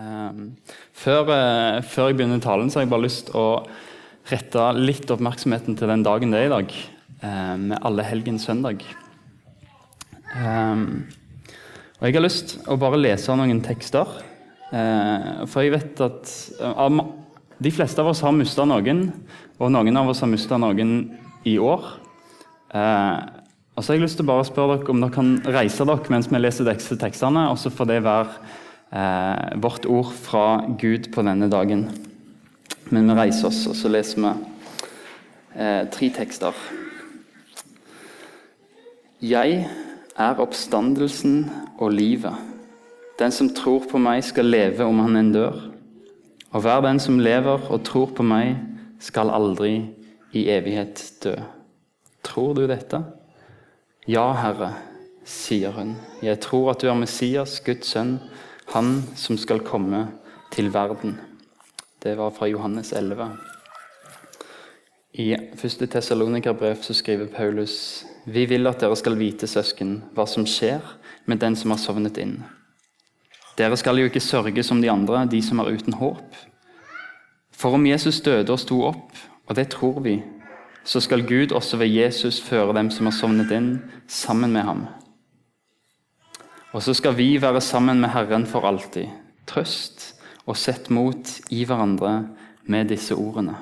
Um, før, uh, før, jeg begynner talen, så har jeg bare lyst å rette litt oppmerksomheten til den dagen det er i dag, uh, med alle helgens søndag. Um, og Jeg har lyst å bare lese noen tekster, uh, for jeg vet at de fleste av oss har mista noen, og noen av oss har mista noen i år. og så har jeg lyst til å bare spørre dere om dere kan reise dere mens vi leser disse tekstene, og så får det være eh, vårt ord fra Gud på denne dagen. Men vi reiser oss, og så leser vi eh, tre tekster. Jeg er oppstandelsen og livet. Den som tror på meg, skal leve om han enn dør. Og hver den som lever og tror på meg, skal aldri i evighet dø. Tror du dette? Ja, Herre, sier hun. Jeg tror at du er Messias, Guds sønn, han som skal komme til verden. Det var fra Johannes 11. I 1. Tessalonikerbrev skriver Paulus.: Vi vil at dere skal vite, søsken, hva som skjer med den som har sovnet inn. Dere skal jo ikke sørge som de andre, de som er uten håp. For om Jesus døde og sto opp, og det tror vi, så skal Gud også ved Jesus føre dem som har sovnet inn, sammen med ham. Og så skal vi være sammen med Herren for alltid. Trøst og sett mot i hverandre med disse ordene.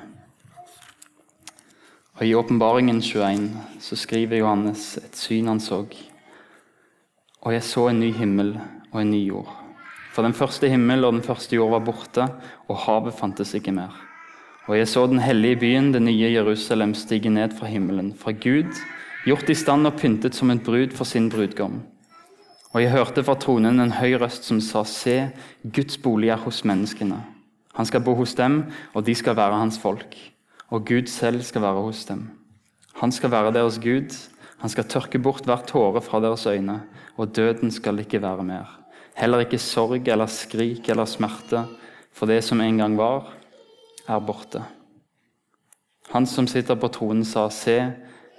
Og I Åpenbaringen 21 så skriver Johannes et syn han så. Og jeg så en ny himmel og en ny jord. For den første himmel og den første jord var borte, og havet fantes ikke mer. Og jeg så den hellige byen, det nye Jerusalem, stige ned fra himmelen, fra Gud, gjort i stand og pyntet som en brud for sin brudgom. Og jeg hørte fra tronen en høy røst som sa, Se, Guds bolig er hos menneskene. Han skal bo hos dem, og de skal være hans folk. Og Gud selv skal være hos dem. Han skal være deres Gud. Han skal tørke bort hver tåre fra deres øyne, og døden skal ikke være mer. Heller ikke sorg eller skrik eller smerte, for det som en gang var, er borte. Han som sitter på tronen, sa, Se,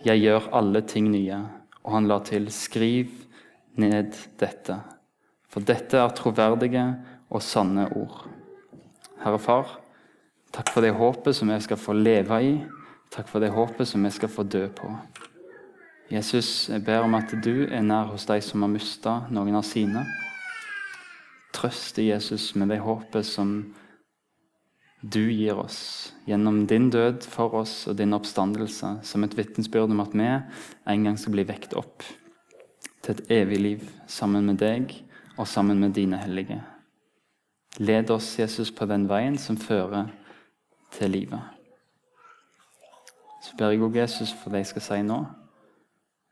jeg gjør alle ting nye. Og han la til, Skriv ned dette, for dette er troverdige og sanne ord. Herre Far, takk for det håpet som jeg skal få leve i. Takk for det håpet som jeg skal få dø på. Jesus, jeg ber om at du er nær hos de som har mista noen av sine. Trøst i Jesus med det håpet som du gir oss gjennom din død for oss og din oppstandelse, som et vitnesbyrd om at vi en gang skal bli vekt opp til et evig liv sammen med deg og sammen med dine hellige. Led oss, Jesus, på den veien som fører til livet. Så ber jeg òg Jesus for det jeg skal si nå.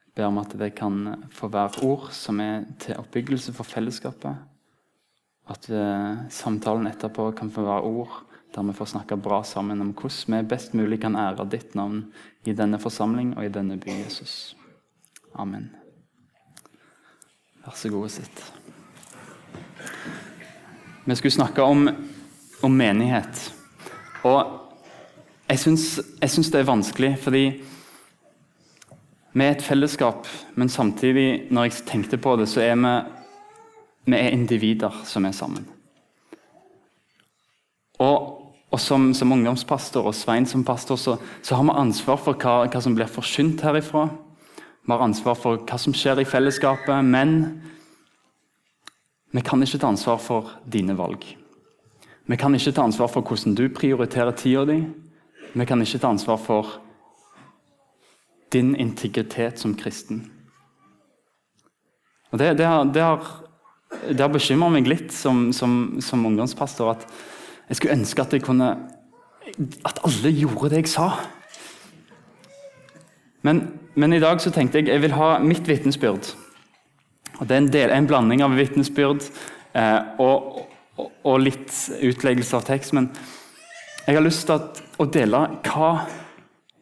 Jeg ber om at det kan få være ord som er til oppbyggelse for fellesskapet. At uh, samtalen etterpå kan få være ord der vi får snakke bra sammen om hvordan vi best mulig kan ære ditt navn i denne forsamling og i denne by, Jesus. Amen. Vær så god og sitt. Vi skulle snakke om, om menighet. Og jeg syns det er vanskelig, fordi vi er et fellesskap, men samtidig, når jeg tenkte på det, så er vi, vi er individer som er sammen. Og, og som, som, ungdomspastor og Svein som pastor, så, så har vi ansvar for hva, hva som blir forsynt herifra. Vi har ansvar for hva som skjer i fellesskapet, men vi kan ikke ta ansvar for dine valg. Vi kan ikke ta ansvar for hvordan du prioriterer tida di. Vi kan ikke ta ansvar for din integritet som kristen. Og Det, det har, det har, har bekymra meg litt som, som, som, ungdomspastor at jeg skulle ønske at jeg kunne At alle gjorde det jeg sa. Men, men, i dag så tenkte jeg jeg vil ha mitt vitnesbyrd. Og Det er en, del, en blanding av vitnesbyrd eh, og, og, og, litt utleggelse av tekst. Men jeg har lyst til at, å dele hva,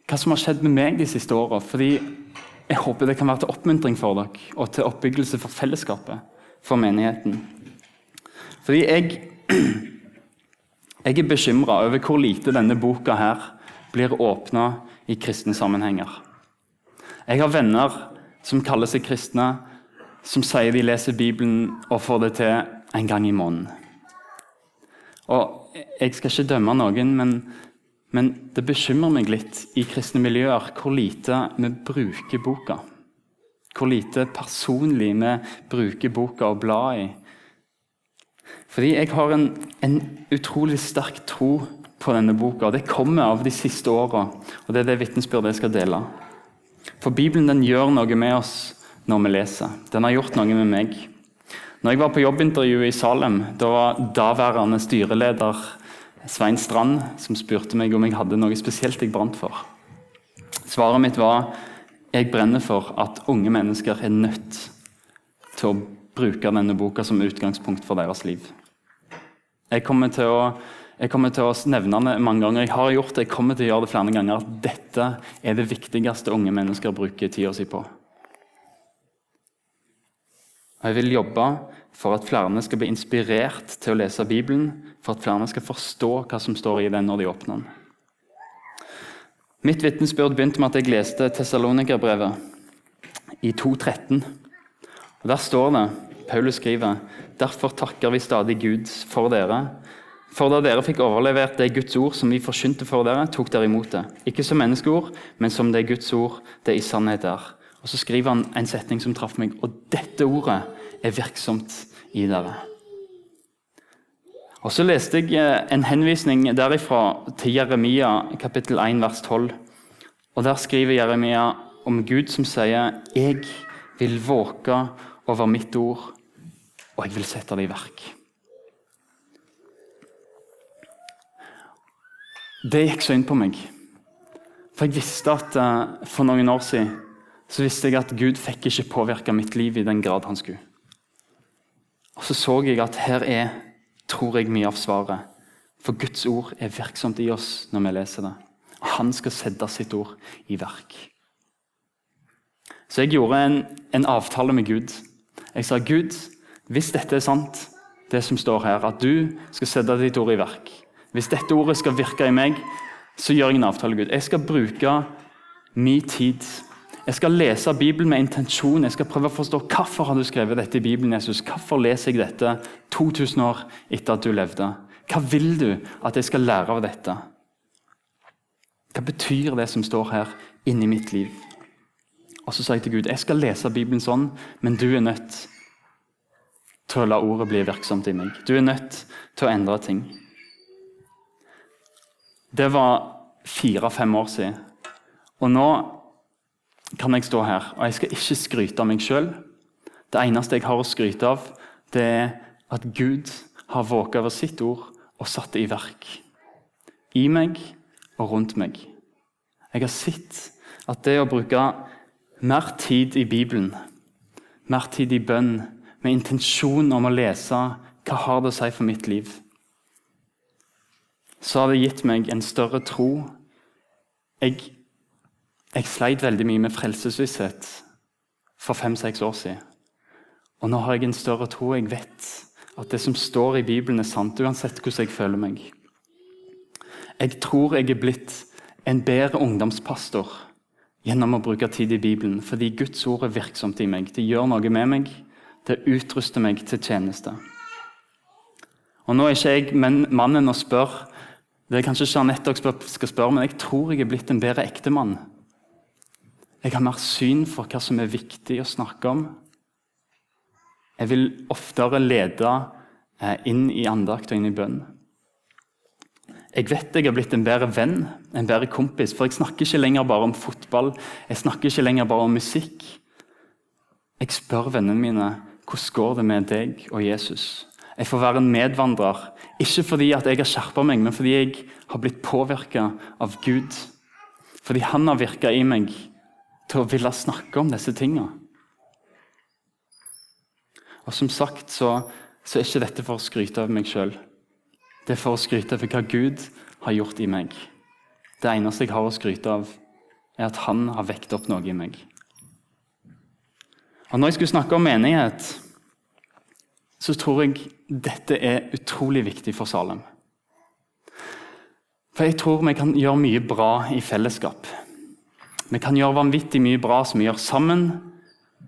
hva, som har skjedd med meg de siste åra. Fordi jeg håper det kan være til oppmuntring for dere og til oppbyggelse for fellesskapet, for menigheten. Fordi jeg, jeg er bekymra over hvor lite denne boka her blir åpna i kristne sammenhenger. Jeg har venner som kaller seg kristne, som sier de leser Bibelen og får det til en gang i måneden. Og Jeg skal ikke dømme noen, men, men det bekymrer meg litt i kristne miljøer hvor lite vi bruker boka. Hvor lite personlig vi bruker boka og blar i. Fordi jeg har en, en, utrolig sterk tro på denne boka. Det kommer av de siste åra, og det er det vitnesbyrdet jeg skal dele. For Bibelen den gjør noe med oss når vi leser. Den har gjort noe med meg. Når jeg var på jobbintervju i Salem, da var daværende styreleder Svein Strand som spurte meg om jeg hadde noe spesielt jeg brant for. Svaret mitt var jeg brenner for at unge mennesker er nødt til å bruke denne boka som utgangspunkt for deres liv. Jeg kommer til å, kommer til å nevne det mange ganger. Jeg har gjort det, jeg kommer til å gjøre det flere ganger. At dette er det viktigste unge mennesker bruker tida si på. Og jeg vil jobbe for at flere skal bli inspirert til å lese Bibelen, for at flere skal forstå hva som står i den når de åpner den. Mitt vitnesbyrd begynte med at jeg leste Tessalonikerbrevet i 2.13. Og Der står det Paulus skriver derfor takker vi stadig Gud for dere. For da dere fikk overlevert det Guds ord som vi forkynte for dere, tok dere imot det. Ikke som menneskeord, men som det Guds ord det i sannhet er. Og Så skriver han en setning som traff meg. Og dette ordet er virksomt i dere. Og Så leste jeg eh, en henvisning derifra til Jeremia kapittel 1 vers 12. Og Der skriver Jeremia om Gud som sier 'Jeg vil våke over mitt ord og jeg vil sette det i verk. Det gikk så inn på meg. For jeg visste at uh, for noen år siden så visste jeg at Gud fikk ikke påvirke mitt liv i den grad han skulle. Og så så jeg at her er, tror jeg, mye av svaret. For Guds ord er virksomt i oss når vi leser det. Og han skal sette sitt ord i verk. Så jeg gjorde en, en avtale med Gud. Jeg sa, 'Gud, hvis dette er sant, det som står her, at du skal sette ditt ord i verk Hvis dette ordet skal virke i meg, så gjør jeg en avtale, Gud. Jeg skal bruke min tid. Jeg skal lese Bibelen med intensjon. Jeg skal prøve å forstå hvorfor har du skrevet dette i Bibelen. Jesus? Hvorfor leser jeg dette 2000 år etter at du levde? Hva vil du at jeg skal lære av dette? Hva betyr det som står her, inni mitt liv? Og så sa jeg til Gud jeg skal lese Bibelen sånn, men du er nødt til å la ordet bli virksomt i meg. Du er nødt til å endre ting. Det var fire-fem år siden. Og nå kan jeg stå her, og jeg skal ikke skryte av meg sjøl. Det eneste jeg har å skryte av, det er at Gud har våget over sitt ord og satt det i verk. I meg og rundt meg. Jeg har sett at det å bruke mer tid i Bibelen, mer tid i bønn, med intensjon om å lese hva har det å si for mitt liv, så har det gitt meg en større tro. Jeg, jeg sleit veldig mye med frelsesvisshet for fem-seks år siden. Og nå har jeg en større tro. Jeg vet at det som står i Bibelen, er sant, uansett hvordan jeg føler meg. Jeg tror jeg er blitt en bedre ungdomspastor gjennom å bruke tid i Bibelen, fordi Guds ord er virksomt i meg. Det gjør noe med meg Det utruster meg til tjeneste. Og Nå er ikke jeg mannen å spørre, det er kanskje Jeanette dere skal spørre, men jeg tror jeg er blitt en bedre ektemann. Jeg har mer syn for hva som er viktig å snakke om. Jeg vil oftere lede eh, inn i andakt og inn i bønn. Jeg vet jeg har blitt en bedre venn, en bedre kompis, for jeg snakker ikke lenger bare om fotball, jeg snakker ikke lenger bare om musikk. Jeg spør vennene mine hvordan går det med deg og Jesus? Jeg får være en medvandrer, ikke fordi at jeg har skjerpa meg, men fordi jeg har blitt påvirka av Gud. Fordi han har virka i meg til å ville snakke om disse tinga. Og som sagt så, så, er ikke dette for å skryte av meg sjøl. Det er for å skryte av hva Gud har gjort i meg. Det eneste jeg har å skryte av, er at han har vekt opp noe i meg. Og Når jeg skulle snakke om menighet, så tror jeg dette er utrolig viktig for Salem. For jeg tror vi kan gjøre mye bra i fellesskap. Vi kan gjøre vanvittig mye bra som vi gjør sammen.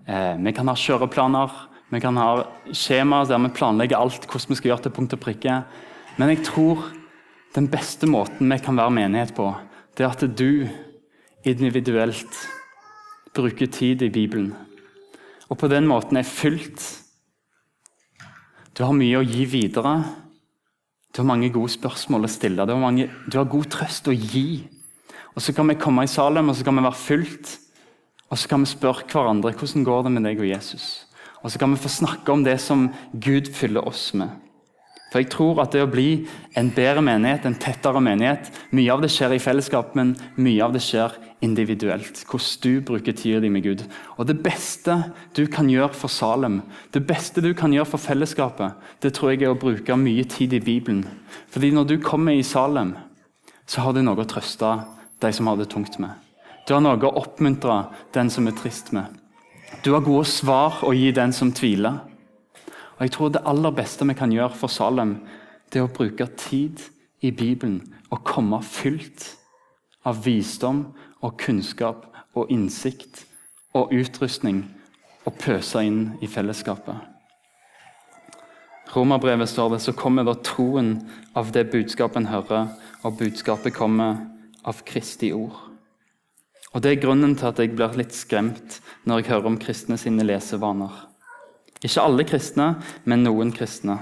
Eh, vi kan ha kjøreplaner, vi kan ha skjemaer der vi planlegger alt hvordan vi skal gjøre til punkt og prikke. Men jeg tror den beste måten vi kan være menighet på, det er at du individuelt bruker tid i Bibelen. Og på den måten er fylt. Du har mye å gi videre. Du har mange gode spørsmål å stille. Du har, mange, du har god trøst å gi. Og Så kan vi komme i Salem og så kan vi være fullt. Og så kan vi spørre hverandre hvordan går det med deg og Jesus. Og så kan vi få snakke om det som Gud fyller oss med. For jeg tror at det å bli en bedre menighet, en tettere menighet Mye av det skjer i fellesskap, men mye av det skjer individuelt. Hvordan du bruker tida di med Gud. Og det beste du kan gjøre for Salem, det beste du kan gjøre for fellesskapet, det tror jeg er å bruke mye tid i Bibelen. Fordi når du kommer i Salem, så har du noe å trøste de som har det tungt med. Du har noe å oppmuntre den som er trist med. Du har gode svar å gi den som tviler. Og jeg tror Det aller beste vi kan gjøre for Salem, det er å bruke tid i Bibelen og komme fylt av visdom og kunnskap og innsikt og utrustning og pøse inn i fellesskapet. Romerbrevet står det, så kommer da troen av det budskapet en hører, og budskapet kommer av Kristi ord. Og Det er grunnen til at jeg blir litt skremt når jeg hører om kristne sine lesevaner. Ikke alle kristne, men noen kristne.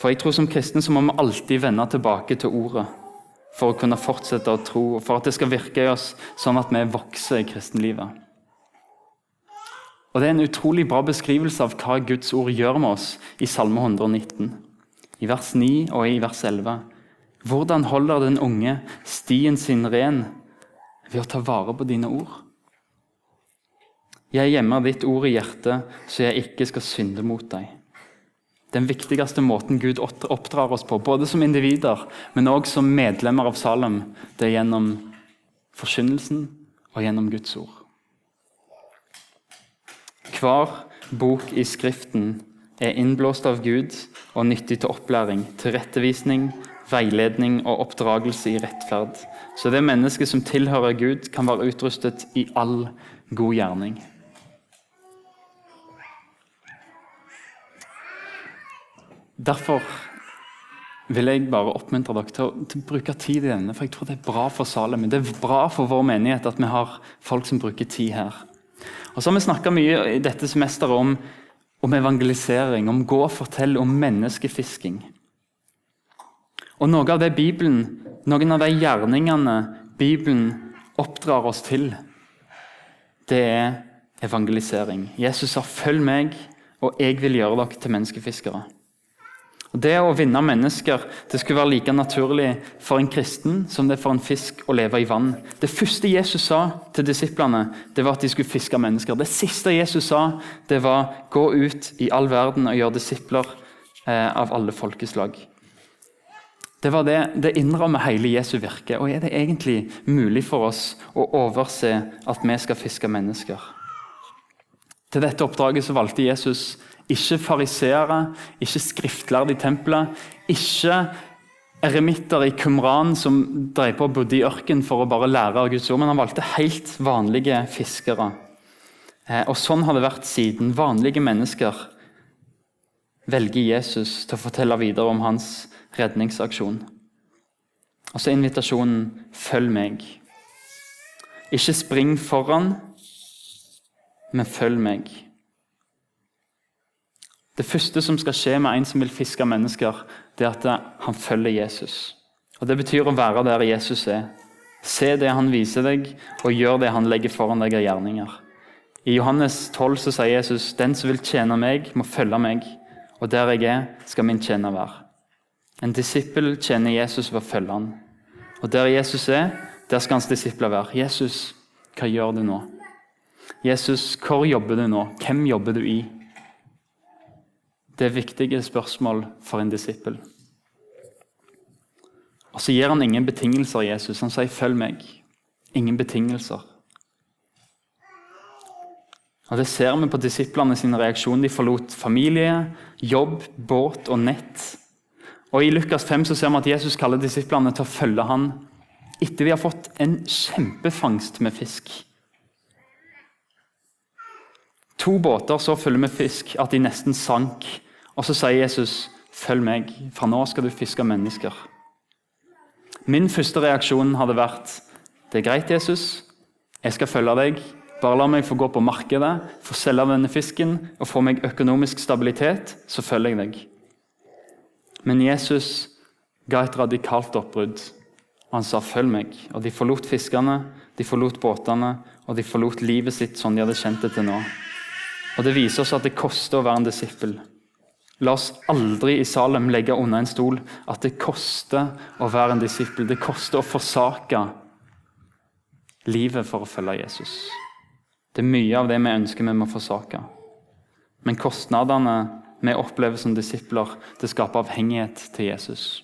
For jeg tror Som kristne så må vi alltid vende tilbake til ordet for å kunne fortsette å tro, og for at det skal virke i oss sånn at vi vokser i kristenlivet. Og Det er en utrolig bra beskrivelse av hva Guds ord gjør med oss i Salme 119, i vers 9 og i vers 11. Hvordan holder den unge stien sin ren ved å ta vare på dine ord? Jeg gjemmer ditt ord i hjertet, så jeg ikke skal synde mot deg. Den viktigste måten Gud oppdrar oss på, både som individer, men også som medlemmer av Salem, det er gjennom forkynnelsen og gjennom Guds ord. Hver bok i Skriften er innblåst av Gud og nyttig til opplæring, tilrettevisning, veiledning og oppdragelse i rettferd. Så det mennesket som tilhører Gud, kan være utrustet i all god gjerning. Derfor vil jeg bare oppmuntre dere til å, til å, bruke tid i denne. For jeg tror det er bra for Salem. Det er bra for vår menighet at vi har folk som bruker tid her. Og så har vi snakka mye i dette semesteret om, om, evangelisering, om gå og fortell, om menneskefisking. Og noe av det Bibelen, Noen av de gjerningene Bibelen oppdrar oss til, det er evangelisering. Jesus sa 'følg meg, og jeg vil gjøre dere til menneskefiskere'. Og Det å vinne mennesker det skulle være like naturlig for en kristen som det er for en fisk å leve i vann. Det første Jesus sa til disiplene, det var at de skulle fiske mennesker. Det siste Jesus sa, det var gå ut i all verden og gjøre disipler eh, av alle folkeslag. Det var det, det innrammer hele Jesu virke. Og er det egentlig mulig for oss å overse at vi skal fiske mennesker? Til dette oppdraget så valgte Jesus ikke fariseere, ikke skriftlærde i tempelet, ikke eremitter i Kumran som drev på og bodde i ørken for å bare lære av Guds ord, men han valgte helt vanlige fiskere. Eh, og Sånn har det vært siden. Vanlige mennesker velger Jesus til å fortelle videre om hans redningsaksjon. Og så er invitasjonen 'følg meg'. Ikke spring foran, men følg meg. Det første som skal skje med en som vil fiske mennesker, det er at han følger Jesus. Og Det betyr å være der Jesus er. Se det han viser deg, og gjør det han legger foran deg av gjerninger. I Johannes 12 så sier Jesus den som vil tjene meg, må følge meg. Og der jeg er, skal min tjener være. En disippel tjener Jesus ved å følge han. Og der Jesus er, der skal hans disipler være. Jesus, hva gjør du nå? Jesus, hvor jobber du nå? Hvem jobber du i? Det er viktige spørsmål for en disippel. Og Så gir han ingen betingelser, Jesus. Han sier 'følg meg'. Ingen betingelser. Og Det ser vi på disiplene sin reaksjon. De forlot familie, jobb, båt og nett. Og I Lukas 5 så ser vi at Jesus kaller disiplene til å følge han etter vi har fått en kjempefangst med fisk. To båter så fulle med fisk at de nesten sank. Og så sier Jesus, Følg meg. Fra nå skal du fiske mennesker. Min første reaksjon hadde vært det er greit, Jesus. Jeg skal følge deg. Bare la meg få gå på markedet, få selge denne fisken og få meg økonomisk stabilitet, så følger jeg deg. Men Jesus ga et radikalt oppbrudd. Han sa 'følg meg'. Og De forlot fiskerne, de forlot båtene, og de forlot livet sitt sånn de hadde kjent det til nå. Og Det viser oss at det koster å være en disippel. La oss aldri i Salem legge unna en stol at det koster å være en disippel. Det koster å forsake livet for å følge Jesus. Det er mye av det vi ønsker vi må forsake. Men kostnadene vi opplever som disipler, det skaper avhengighet til Jesus.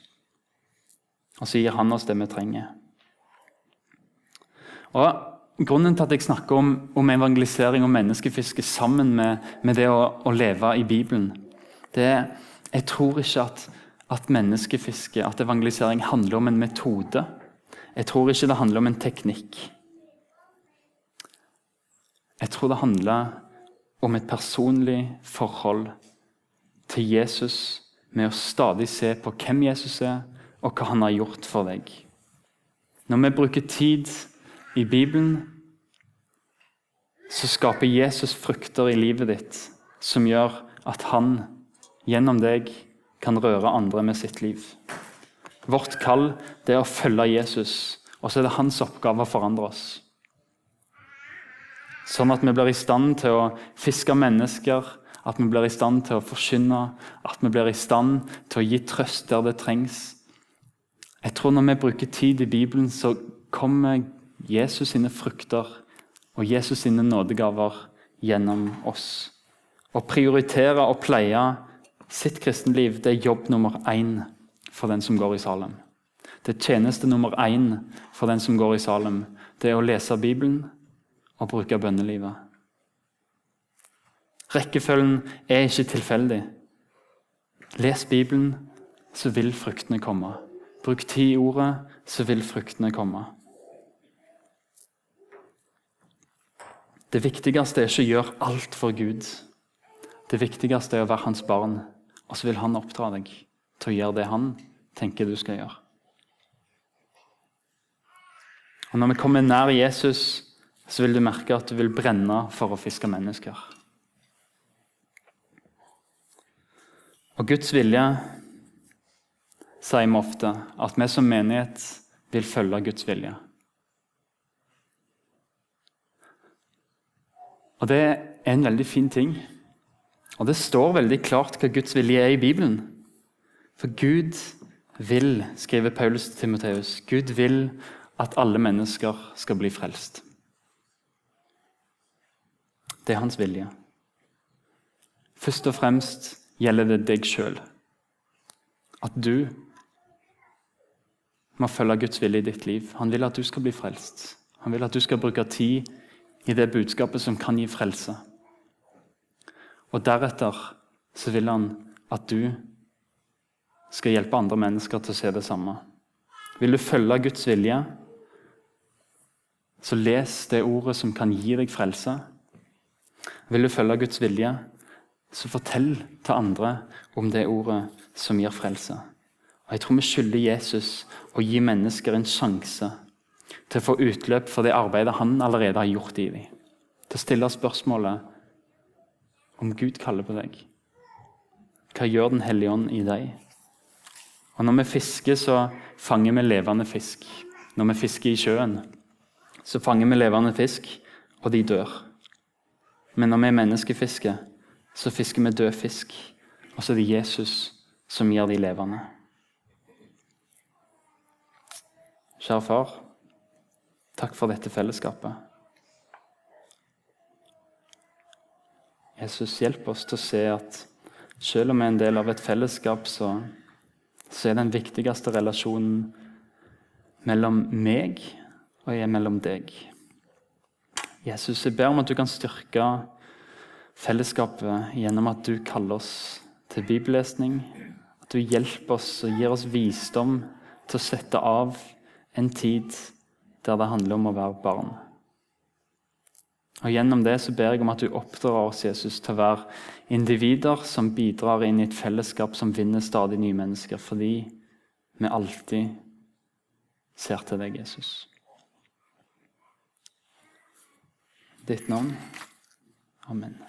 Og så gir han oss det vi trenger. Og Grunnen til at jeg snakker om, om evangelisering og menneskefiske sammen med, med det å, å, leve i Bibelen, det Jeg tror ikke at, at menneskefiske, at evangelisering, handler om en metode. Jeg tror ikke det handler om en teknikk. Jeg tror det handler om et personlig forhold til Jesus med å stadig se på hvem Jesus er, og hva han har gjort for deg. Når vi bruker tid i Bibelen, så skaper Jesus frukter i livet ditt som gjør at han gjennom deg kan røre andre med sitt liv. Vårt kall det er å følge Jesus, og så er det hans oppgave å forandre oss. Sånn at vi blir i stand til å fiske mennesker at vi blir i stand til å forkynne, at vi blir i stand til å gi trøst der det trengs. Jeg tror Når vi bruker tid i Bibelen, så kommer Jesus sine frukter og Jesus sine nådegaver gjennom oss. Å prioritere og pleie sitt kristenliv det er jobb nummer én for den som går i Salem. Det er tjeneste nummer én for den som går i Salem. Det er å lese Bibelen og bruke bønnelivet. Rekkefølgen er ikke tilfeldig. Les Bibelen, så vil fruktene komme. Bruk tid i ordet, så vil fruktene komme. Det viktigste er ikke å gjøre alt for Gud. Det viktigste er å være hans barn, og så vil han oppdra deg til å gjøre det han tenker du skal gjøre. Og Når vi kommer nær Jesus, så vil du merke at du vil brenne for å fiske mennesker. Og Guds vilje sier vi ofte at vi som menighet vil følge Guds vilje. Og Det er en veldig fin ting. Og det står veldig klart hva Guds vilje er i Bibelen. For Gud vil, skriver Paulus til Timoteus, Gud vil at alle mennesker skal bli frelst. Det er hans vilje. Først og fremst gjelder det deg sjøl. At du må følge Guds vilje i ditt liv. Han vil at du skal bli frelst. Han vil at du skal bruke tid i det budskapet som kan gi frelse. Og deretter så vil han at du skal hjelpe andre mennesker til å se det samme. Vil du følge Guds vilje, så les det ordet som kan gi deg frelse. Vil du følge Guds vilje, så fortell til andre om det ordet som gir frelse. Og Jeg tror vi skylder Jesus å gi mennesker en sjanse til å få utløp for det arbeidet han allerede har gjort i dem. Til å stille spørsmålet om Gud kaller på deg. Hva gjør Den hellige ånd i deg? Og Når vi fisker, så fanger vi levende fisk. Når vi fisker i sjøen, så fanger vi levende fisk, og de dør. Men når vi menneskefisker, så fisker vi død fisk, og så er det Jesus som gir de levende. Kjære far, takk for dette fellesskapet. Jesus, hjelp oss til å se at selv om vi er en del av et fellesskap, så, så er den viktigste relasjonen mellom meg og jeg mellom deg. Jesus, jeg ber om at du kan styrke fellesskapet gjennom at du kaller oss til bibellesning. At du hjelper oss og gir oss visdom til å sette av en tid der det handler om å være barn. Og Gjennom det så ber jeg om at du oppdrar oss Jesus, til å være individer som bidrar inn i et fellesskap som vinner stadig nye mennesker, fordi vi alltid ser til deg, Jesus. Ditt navn. Amen.